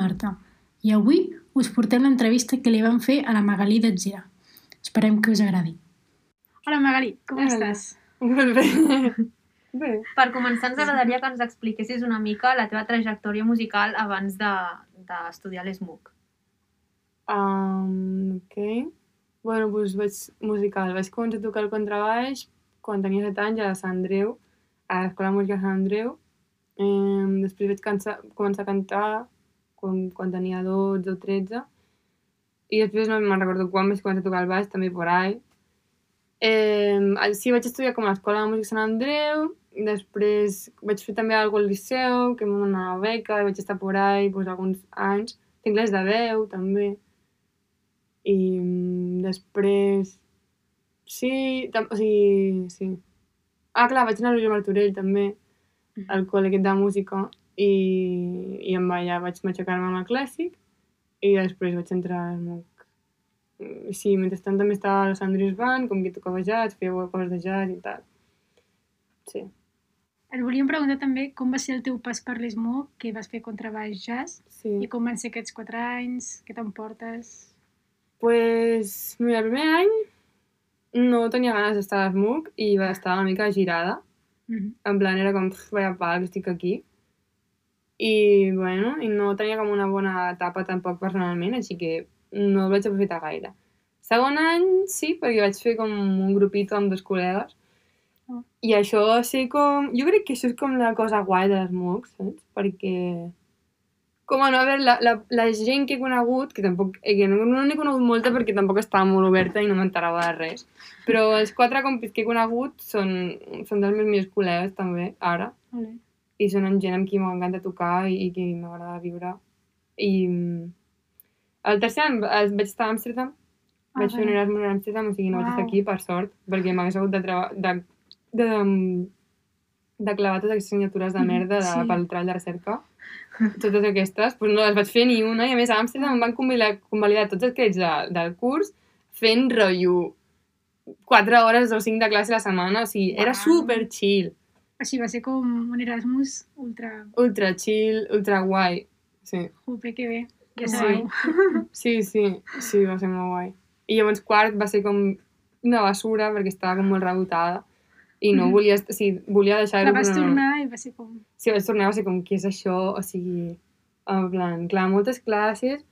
Marta i avui us portem l'entrevista que li vam fer a la Magalí d'Atzira. Esperem que us agradi. Hola Magalí, com Hola. estàs? Molt bé. Bé. Per començar, ens agradaria que ens expliquessis una mica la teva trajectòria musical abans de- d'estudiar de, l'ESMUC. Um, ok. Bueno, doncs vaig musical. Vaig començar a tocar el contrabaix quan tenia 7 anys a Sant Andreu, a l'Escola de Música de Sant Andreu. Um, després vaig cansa, començar a cantar quan, quan tenia 12 o 13. I després no me'n recordo quan vaig començar a tocar el baix, també por ahí. Eh, sí, vaig estudiar com a l'Escola de Música Sant Andreu, després vaig fer també alguna al Liceu, que donat una beca, vaig estar por ahí doncs, alguns anys. Tinc les de veu, també. I mm, després... Sí, tam o sigui, sí. Ah, clar, vaig anar a l'Ulla Martorell, també, al col·le de música, i, i amb allà vaig matxacar-me amb el clàssic, i després vaig entrar al MOOC. Mm, Sí, mentrestant també estava a la Sandris Band, com que tocava jazz, feia coses de jazz i tal. Sí. Et volíem preguntar també com va ser el teu pas per l'ESMO, que vas fer contrabaix jazz, sí. i com van ser aquests quatre anys, què t'emportes? Pues, mira, el primer any no tenia ganes d'estar a l'ESMUC i va estar una mica girada. Mm -hmm. En plan, era com, "Pf, vaya pal, que estic aquí. I, bueno, i no tenia com una bona etapa tampoc personalment, així que no el vaig aprofitar gaire. Segon any, sí, perquè vaig fer com un grupito amb dos col·legues. Oh. I això va ser com... Jo crec que això és com la cosa guai de les MOOCs, saps? Perquè... Com, a no, a veure, la, la, la gent que he conegut, que tampoc... eh, Que no no n'he conegut molta perquè tampoc estava molt oberta i no m'enterava de res. Però els quatre compis que he conegut són, són dels meus millors col·legues, també, ara. Ole. I són gent amb qui m'encanta tocar i, i que m'agrada viure. I mm, el tercer any eh, vaig estar a Amsterdam. Ah, vaig fer un. Erasmus a Amsterdam, o sigui, no vaig estar aquí, per sort, perquè m'hagués hagut de, treba- de, de, de, de clavar totes aquestes signatures de Mhm, merda de, sí. pel treball de recerca. Totes aquestes, doncs no les vaig fer ni una, i a més a Amsterdam em van convalidar, convalidar tots els crèdits de, del curs fent rotllo 4 hores o 5 de classe a la setmana, o sigui, era Uau. super chill, Així va ser com un Erasmus ultra... ultra chill, ultra guai. Sí, Jope, que bé. Ja Sí. sabeu. sí, sí, sí, va ser molt guai. I llavors quart va ser com una basura perquè estava com molt rebotada i no Mhm. volia, o sigui, volia deixar-ho, La vas però tornar i va ser com... Sí, vaig tornar, va ser com, què és això? O sigui, en plan, clar, moltes classes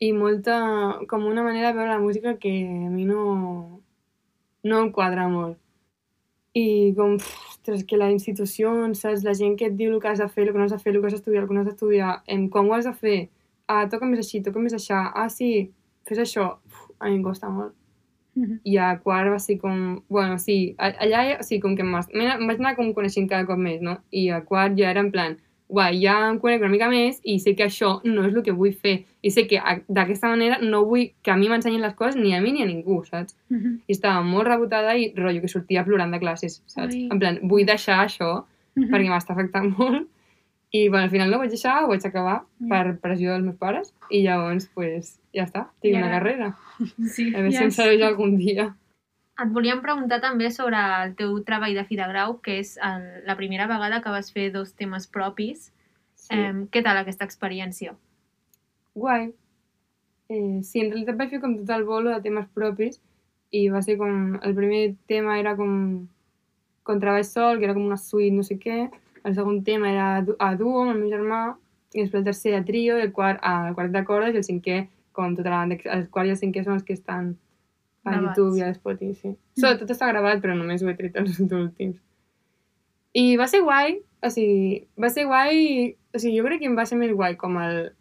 i molta, com una manera de veure la música que a mi no, no em quadra molt. I com, pff, ostres, que la institució, saps? La gent que et diu el que has de fer, el que no has de fer, el que has d'estudiar, el que no has d'estudiar, em, com ho has de fer, ah, toca més així, toca més això, ah, sí, fes això, Uf, a mi em costa molt. Mhm. I a quart va ser com... Bueno, sí, allà sí, com que em vaig anar com coneixent cada cop més, no? I a quart ja era en plan, guai, ja em conec una mica més i sé que això no és el que vull fer. I sé que d'aquesta manera no vull que a mi m'ensenyin les coses ni a mi ni a ningú, saps? Mhm. I estava molt rebotada i rotllo que sortia plorant de classes, saps? Ui. En plan, vull deixar això Mhm. perquè m'està afectant molt. I bueno, al final no ho vaig deixar, ho vaig acabar Mm. per pressió dels meus pares i llavors, pues, ja està, tinc I una carrera. Sí. A veure si em Yes. serveix algun dia. Et volíem preguntar també sobre el teu treball de fi de grau, que és el, la primera vegada que vas fer dos temes propis. Sí. Eh, què tal aquesta experiència? Guai. Eh, sí, en realitat vaig fer com tot el bolo de temes propis i va ser com... El primer tema era com contrabaix sol, que era com una suite, no sé què. El segon tema era a du- a duo amb el meu germà. I després el tercer a trio, el quart a quart de cordes i el cinquè, com tota la banda. El quart i el cinquè són els que estan a Gravats. YouTube i a Spotify, sí. So, tot està gravat, però només ho he tret els últims. I va ser guai, o sigui, va ser guai, o sigui, jo crec que em va ser més guai com el,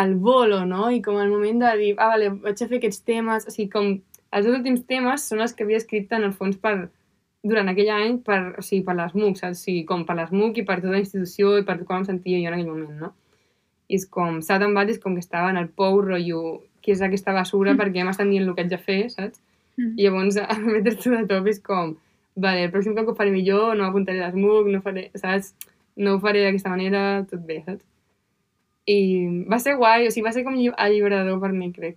el bolo, no? I com el moment de dir, ah, vale, vaig a fer aquests temes, o sigui, com els dos últims temes són els que havia escrit en el fons per, durant aquell any per, o sigui, per les MOOC, saps? O sigui, com per les MOOC i per tota la institució i per com em sentia jo en aquell moment, no? I és com, Sat and Bat és com que estava en el pou, rotllo, que és aquesta basura Mm. perquè ja m'estan dient el que haig de fer, saps? Mhm. I llavors, a metre's de top és com, vale, el pròxim cop ho faré millor, no apuntaré les MOOC, no faré, saps? No ho faré d'aquesta manera, tot bé, saps? I va ser guai, o sigui, va ser com lli- alliberador per mi, crec.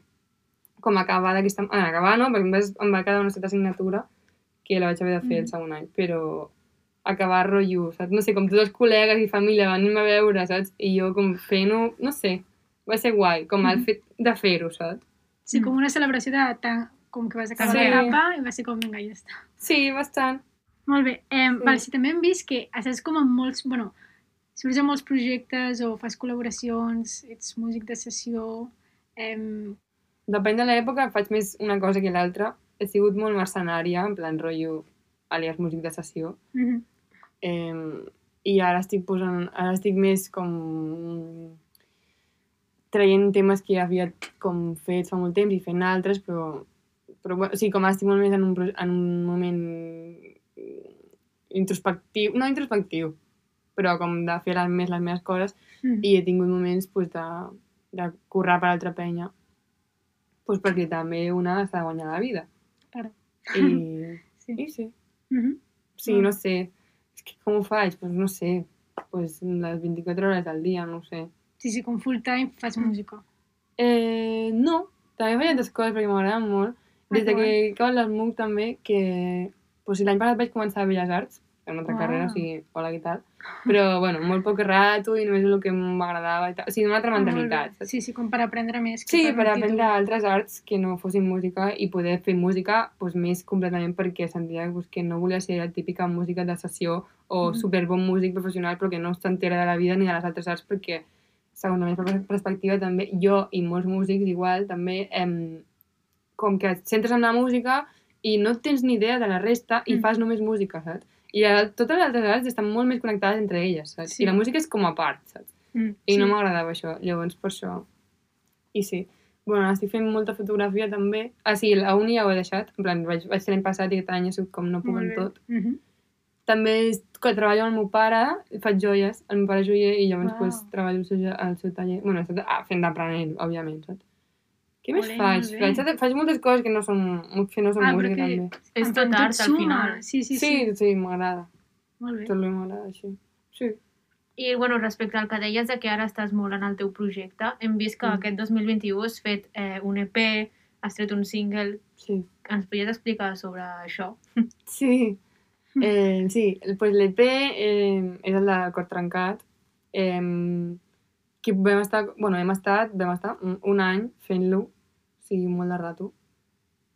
Com acabar d'aquesta... Ah, acabar no, perquè em va, em va quedar una certa assignatura que la vaig haver de fer el Mhm. segon any, però acabar rotllo, saps? No sé, com tots els col·legues i família van a veure, saps? I jo com fent-ho, no sé, va ser guai, com el fet de fer-ho, saps? Sí, Mm. com una celebració de tant, com que vas acabar Sí. l'etapa i va ser com, vinga, ja està. Sí, bastant. Molt bé. Eh, Sí. val, si també hem vist que estàs com en molts... Bueno, surts en molts projectes o fas col·laboracions, ets músic de sessió... Eh, Depèn de l'època, faig més una cosa que l'altra. He sigut molt mercenària, en plan rotllo, alias músic de sessió. mhm. Eh, I ara estic posant, ara estic més com traient temes que ja havia com fet fa molt temps i fent altres, però, però bueno, sí, com ara estic molt més en un, en un moment introspectiu, no introspectiu, però com de fer les, més les meves coses Mm. i he tingut moments pues, de, de currar per altra penya pues, perquè també una s'ha de guanyar la vida. Claro. I, Sí. i sí. Mhm. Sí, Ah. no sé. És que com ho faig? Pues no sé. Pues les 24 hores al dia, no sé. Sí, sí, com full time fas música. Eh, no, també faig altres coses perquè m'agraden molt. Des de Ah, que acabat l'ESMUC també, que pues, l'any passat vaig començar a Belles Arts, en una altra Uau. carrera, o sigui, hola, què tal? Però, bueno, molt poc rato i només el que m'agradava i tal. O sigui, una altra mentalitat, saps? Sí, sí, com per aprendre més. que Sí, per per aprendre títol. altres arts que no fossin música i poder fer música pues, més completament perquè sentia pues, que no volia ser la típica música de sessió o Mhm. superbon músic professional però que no s'entera de la vida ni de les altres arts perquè, segons la meva perspectiva, també jo i molts músics igual, també em, com que et centres en la música i no tens ni idea de la resta i Mm. fas només música, saps? I a, totes les altres arts estan molt més connectades entre elles, saps? Sí. I la música és com a part, saps? Mm, I sí. no m'agradava això, llavors per això... I sí. Bueno, estic fent molta fotografia també. Ah, sí, la uni ja ho he deixat. En plan, vaig, vaig fer l'any passat i aquest any he sigut com no puc en tot. Mhm. També que treballo amb el meu pare, faig joies, el meu pare és joier i llavors Uau. pues, treballo al seu, al seu taller. Bueno, estic ah, fent d'aprenent, òbviament, saps? Què més Ole, faig? faig? Faig moltes coses que no són, que no són Ah, música, perquè també. És tot art, al final. Sí, sí, Sí, sí. sí, m'agrada. Molt bé. Tot el m'agrada, així. Sí. I, bueno, respecte al que deies de que ara estàs molt en el teu projecte, hem vist que Mm. aquest 2021 has fet eh, un EP, has tret un single. Sí. Ens podries explicar sobre això? Sí, eh, sí, pues l'EP eh, és el del Cor Trencat, eh, que vam estar, bueno, hem estat, vam estar un, un any fent-lo, o sigui, molt de rato,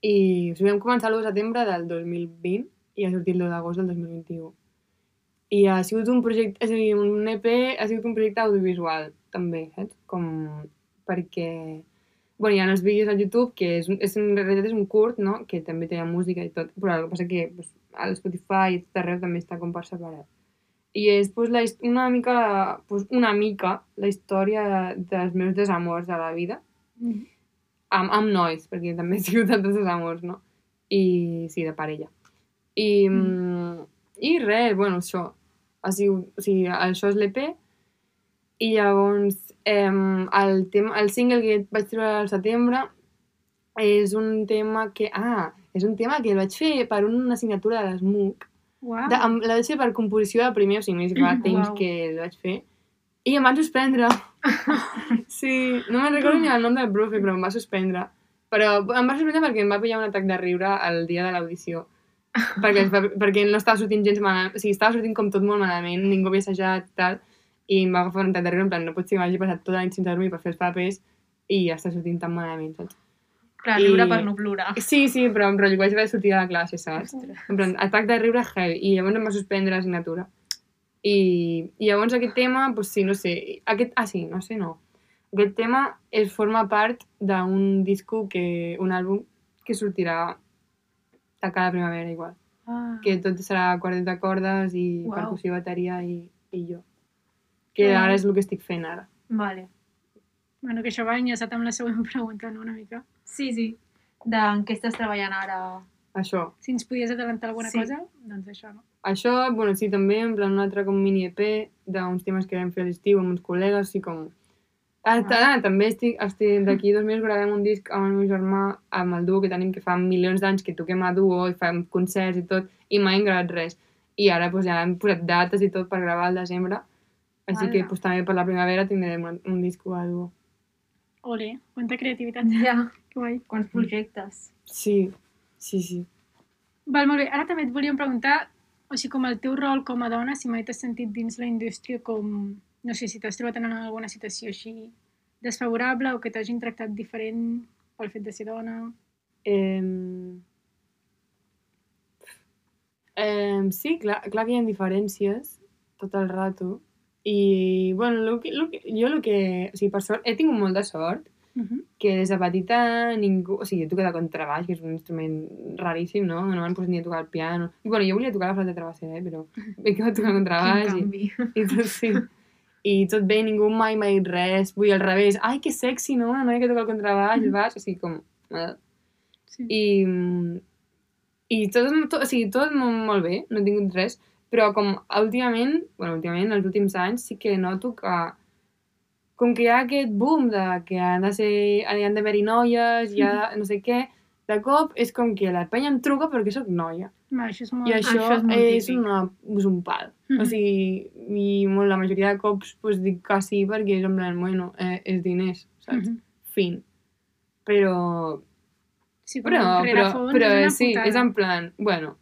i o sigui, vam començar l'1 de setembre del 2020 i ha sortit l'1 d'agost del 2021. I ha sigut un projecte, és a dir, un EP ha sigut un projecte audiovisual, també, saps? Com perquè... Bueno, hi ha els vídeos al YouTube, que és, és, en realitat és un curt, no?, que també té música i tot, però el que passa que pues, a l'Spotify i tot arreu també està com per separat. I és pues, la, una, mica, pues, una mica la història dels meus desamors de la vida, Mhm. amb, amb nois, perquè també he sigut altres desamors, no? I sí, de parella. I, mm. i res, bueno, això. Ha sigut, o sigui, això és l'EP i llavors eh, el, tema, el single que vaig treure al setembre és un tema que... Ah, és un tema que el vaig fer per una assignatura de l'ESMUC. Uau. De, amb, la vaig fer per composició de primer, o sigui, més fa temps Uau. que el vaig fer. I em van suspendre. sí, no me'n recordo ni el nom del profe, però em va suspendre. Però em va suspendre perquè em va pillar un atac de riure el dia de l'audició. perquè, perquè no estava sortint gens malament, o sigui, estava sortint com tot molt malament, ningú havia assajat tal, i em va agafar un atac de riure, en plan, no pot ser que m'hagi passat tota la nit sense dormir per fer els papers i ja està sortint tan malament, saps? Clar, I- riure per no plorar. Sí, sí, però em rotllo, vaig haver de sortir de la classe, saps? Ostres. En plan, atac de riure heavy. I llavors em va suspendre l'assignatura. I, I llavors aquest tema, doncs sí, no sé. Aquest, ah, sí, no sé, no. Aquest tema es forma part d'un disco, que, un àlbum que sortirà de cada primavera igual. Ah. Que tot serà quartet de cordes i Uau. percussió, bateria i, i jo. Que ara és el que estic fent ara. Vale. Bueno, que això va enllaçat amb la següent pregunta, no? Una mica. Sí, sí. De en què estàs treballant ara? Això. Si ens podies adelantar alguna Sí. cosa, doncs això, no? Això, bueno, sí, també, en plan, un altre com mini EP d'uns temes que vam fer a l'estiu amb uns col·legues, sí, com... Ah, Ah. també estic, estic d'aquí dos mesos gravem un disc amb el meu germà, amb el duo que tenim, que fa milions d'anys que toquem a duo i fem concerts i tot, i mai hem gravat res. I ara pues, ja hem posat dates i tot per gravar al desembre, així que Ala. pues, també per la primavera tindrem un, un disc a duo. Ole, quanta creativitat. Ja. Que guai. Quants projectes? Sí, sí, sí. Val, molt bé. Ara també et volíem preguntar o sigui, com el teu rol com a dona, si mai t'has sentit dins la indústria com, no sé, si t'has trobat en alguna situació així desfavorable o que t'hagin tractat diferent pel fet de ser dona. Eh, eh, sí, clar, clar que hi ha diferències tot el rato. I, bueno, lo que, lo que, jo el que... O sigui, per sort, he tingut molta sort Uh -huh. que des de petita ningú... O sigui, he tocat contrabaix, que és un instrument raríssim, no? No m'han posat ni a tocar el piano. I, bueno, jo volia tocar la flauta travessera, eh? Però he acabat tocant Quin contrabaix i, canvi. i tot, sí. I tot bé, ningú mai m'ha dit res. Vull al revés. Ai, que sexy, no? Una noia que toca el contrabaix, el baix, o sigui, com... eh, Sí. i, i tot, tot, o sigui, tot molt, molt bé, no he tingut res, però com últimament, bueno, últimament, els últims anys, sí que noto que com que hi ha aquest boom de que han de ser, han d'haver-hi noies, hi ha no sé què, de cop és com que la penya em truca perquè sóc noia. Va, això és molt... I això, això és molt és, típic. una, és un pal. Mhm. O sigui, i molt, la majoria de cops pues, dic que sí perquè és en plan, bueno, eh, és diners, saps? Mhm. Fin. Però Sí, però, però, però una sí, putada. és en plan, bueno,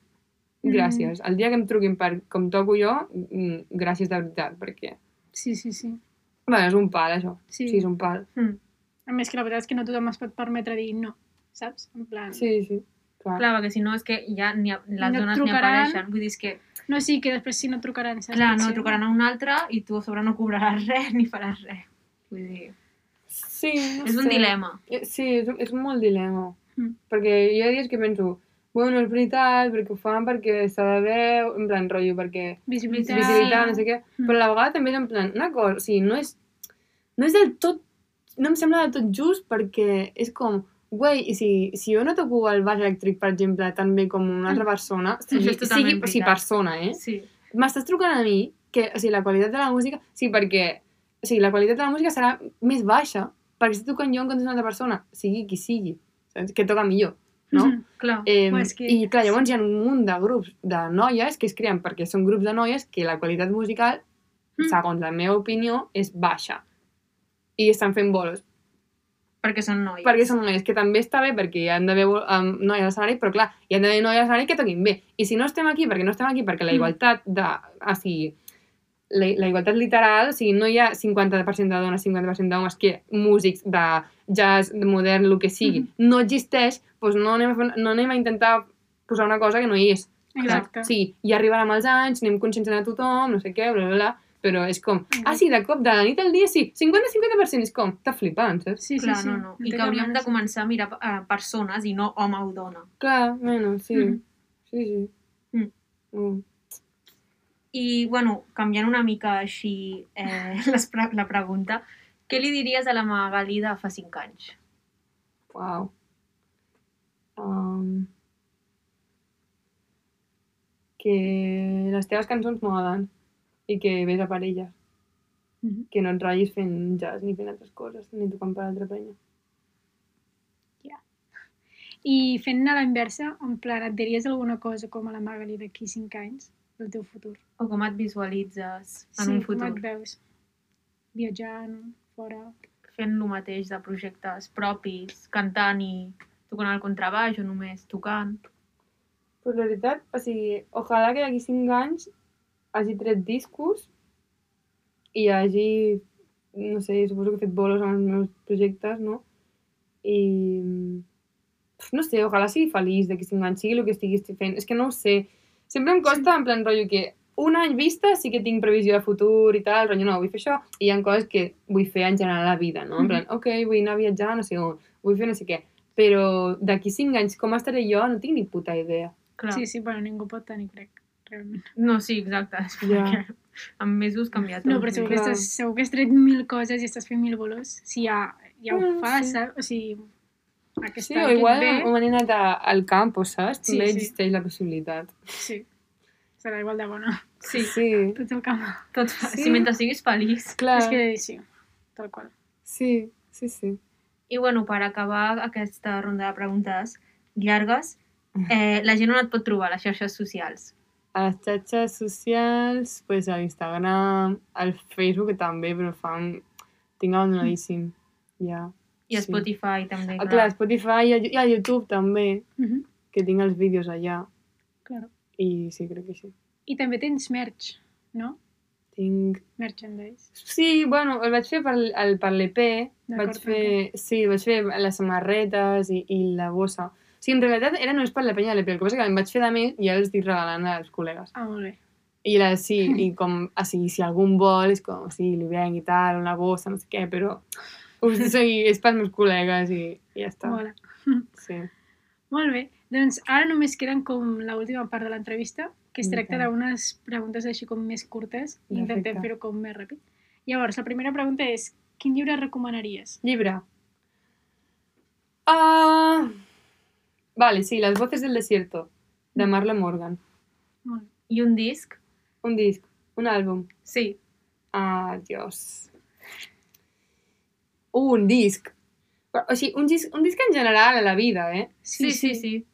Mm. gràcies. El dia que em truquin per com toco jo, mm, gràcies de veritat, perquè... Sí, sí, sí. Bueno, és un pal, això. Sí. Sí, és un pal. Mm. A més que la veritat és que no tothom es pot permetre dir no, saps? En plan... Sí, sí, clar. Clar, perquè si no és que ja ni a, les No dones ni trucaran. apareixen. Vull dir, és que, No, sí, que després sí no trucaran. saps? clar, no Sí. trucaran a un altre i tu a sobre no cobraràs res ni faràs res. Vull dir, Sí, no és un sé. dilema. Eh, Sí, és, un- és un molt dilema. Mm. Perquè hi ha dies que penso, bueno, és veritat, perquè ho fan perquè s'ha de veure, en plan, rotllo, perquè Visibilitat. visibilitat, no sé què, Mm. però a la vegada també és en plan, una cosa, o sigui, no és, no és del tot, no em sembla del tot just perquè és com, güey, i si, si jo no toco el baix elèctric, per exemple, tan bé com una altra persona, sigui, Això és totalment sigui, o sigui, persona, eh? Sí. M'estàs trucant a mi que, o sigui, la qualitat de la música, sí, perquè, o sigui, la qualitat de la música serà més baixa perquè estic tocant jo en comptes d'una altra persona, sigui qui sigui, saps? que toca millor, no? Mhm. Clar. Eh, és que- I clar, llavors hi ha un munt de grups de noies que es creen perquè són grups de noies que la qualitat musical, Mm. segons la meva opinió, és baixa. I estan fent bolos. Perquè són noies. Perquè són noies, que també està bé perquè hi han d'haver um, noies al escenari, però clar, hi han d'haver noies al escenari que toquin bé. I si no estem aquí, perquè no estem aquí, perquè la Mm. igualtat de... O sigui, la, la igualtat literal, o sigui, no hi ha 50% de dones, 50% d'homes que músics de jazz, de modern, el que sigui, Mhm. no existeix, doncs no anem, a, fer- no anem a intentar posar una cosa que no hi és. Exacte. Sí, i arribarà amb els anys, anem conscienciant a tothom, no sé què, bla, bla, bla, però és com, Exacte. ah, sí, de cop, de la nit al dia, sí, 50-50%, és com, està flipant, saps? Sí, sí, Clar, sí. no, no. I que hauríem de començar a mirar eh, persones i no home o dona. Clar, bueno, sí, Mhm. sí, sí. Mm. Mm. I, bueno, canviant una mica així eh, les pre la pregunta, què li diries a la Magalí de fa 5 anys? Uau. Um, que les teves cançons molen i que ves a per elles. Mhm. Que no et ratllis fent jazz ni fent altres coses, ni tocant per altra penya. I fent a la inversa, en plan, et diries alguna cosa com a la Magali d'aquí 5 anys, del teu futur? O com et visualitzes en sí, un com futur? et veus? Viatjant, fora... Fent el mateix de projectes propis, cantant i tocant el contrabaix o només tocant? Pues la veritat, o sigui, ojalà que d'aquí 5 anys hagi tret discos i hagi, no sé, suposo que he fet bolos amb els meus projectes, no? I, no sé, ojalà sigui feliç d'aquí 5 anys, sigui el que estigui fent. És que no ho sé. Sempre em costa, en plan, rotllo, que un any vista sí que tinc previsió de futur i tal, rotllo, no, vull fer això, i hi ha coses que vull fer en general a la vida, no? En plan, ok, vull anar a viatjar, no sé on, vull fer no sé què. Però d'aquí 5 anys, com estaré jo, no tinc ni puta idea. Clar. Sí, sí, bueno, ningú pot tenir, crec, realment. No, sí, exacte. És Ja. perquè amb mesos canvia tot. No, però segur que, estàs, segur que has tret mil coses i estàs fent mil bolos. Si ja, ja ho Mm, fas, sí. saps? O sigui, aquesta, Sí, o igual aquest hem anat a, al campo, saps? Sí, També sí. existeix la possibilitat. Sí. Serà igual de bona. Sí, Sí, Tot el camp. tot, Sí. si mentre siguis feliç. clar. És que sí, tal qual. Sí, sí, sí. I bueno, per acabar aquesta ronda de preguntes llargues, eh, la gent on et pot trobar a les xarxes socials? A les xarxes socials, pues a l'Instagram, al Facebook també, però fan... Tinc abandonadíssim. Ja. I a Sí. Spotify també, Ah, clar. clar, a Spotify i a, i a YouTube també, Mhm, que tinc els vídeos allà. I sí, crec que sí. I també tens merch, no? Tinc... Merchandise. Sí, bueno, el vaig fer per, el, per l'EP, vaig fer... Sí, vaig fer les samarretes i, i la bossa. O sigui, en realitat era només per la penya de l'EP, el que passa que em vaig fer de més i ara els estic regalant als col·legues. Ah, molt bé. I la, sí, i com, ah, sí, si algun vol, és com, sí, li venc i tal, una bossa, no sé què, però o sigui, és pels meus col·legues i, i ja està. Mola. Sí. Molt bé. Doncs ara només queden com l'última part de l'entrevista, que es tracta d'unes preguntes així com més curtes intentem fer-ho com més ràpid. Llavors, la primera pregunta és quin llibre recomanaries? Llibre. Ah... Vale, sí, Las voces del desierto, de Marla Morgan. Molt bé. I un disc? Un disc, un àlbum. Sí. Ah, Dios. Un disc. Però, o sigui, un disc, un disc en general a la vida, eh? Sí, sí, sí. Hòstia.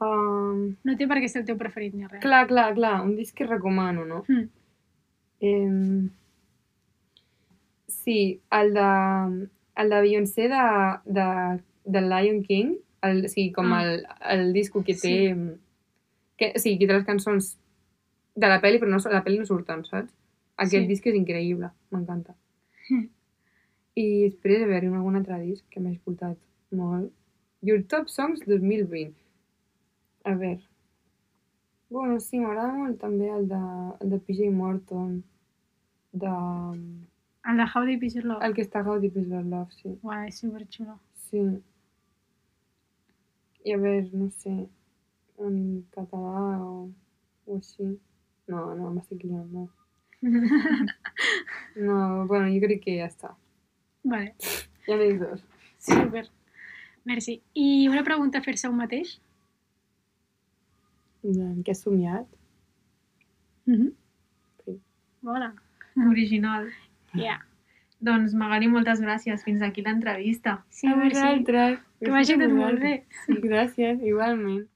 Um, No té per què ser el teu preferit ni res. clar, clar, clar, un disc que recomano, no? Mm. Eh, sí, el de, el de Beyoncé de, de, de Lion King, el, sí, com Ah. el, el disco que té... Sí. Que, sí, que té les cançons de la pel·li, però no, la pel·li no surten, saps? Aquest Sí. disc és increïble, m'encanta. Mm. I després de veure algun altre disc que m'he escoltat molt. Your Top Songs 2020. A veure. Bueno, sí, m'agrada molt també el de, el de PJ Morton. De... El de How Deep Is Your Love. El que està How Deep Is Your Love, sí. Uau, és superxulo. Sí. I a veure, no sé, en català o, o així. No, no, m'estic liant, no. No, bueno, jo crec que ja està. Vale, Ja n'he dit dos. super. Merci. I una pregunta a fer-se a un mateix? En què has somiat? Mm -hmm. Sí. Mola. Original. Yeah. Doncs, Magali, moltes gràcies. Fins aquí l'entrevista. Sí, a vosaltres. Que vagi tot molt bé. Sí, gràcies, igualment.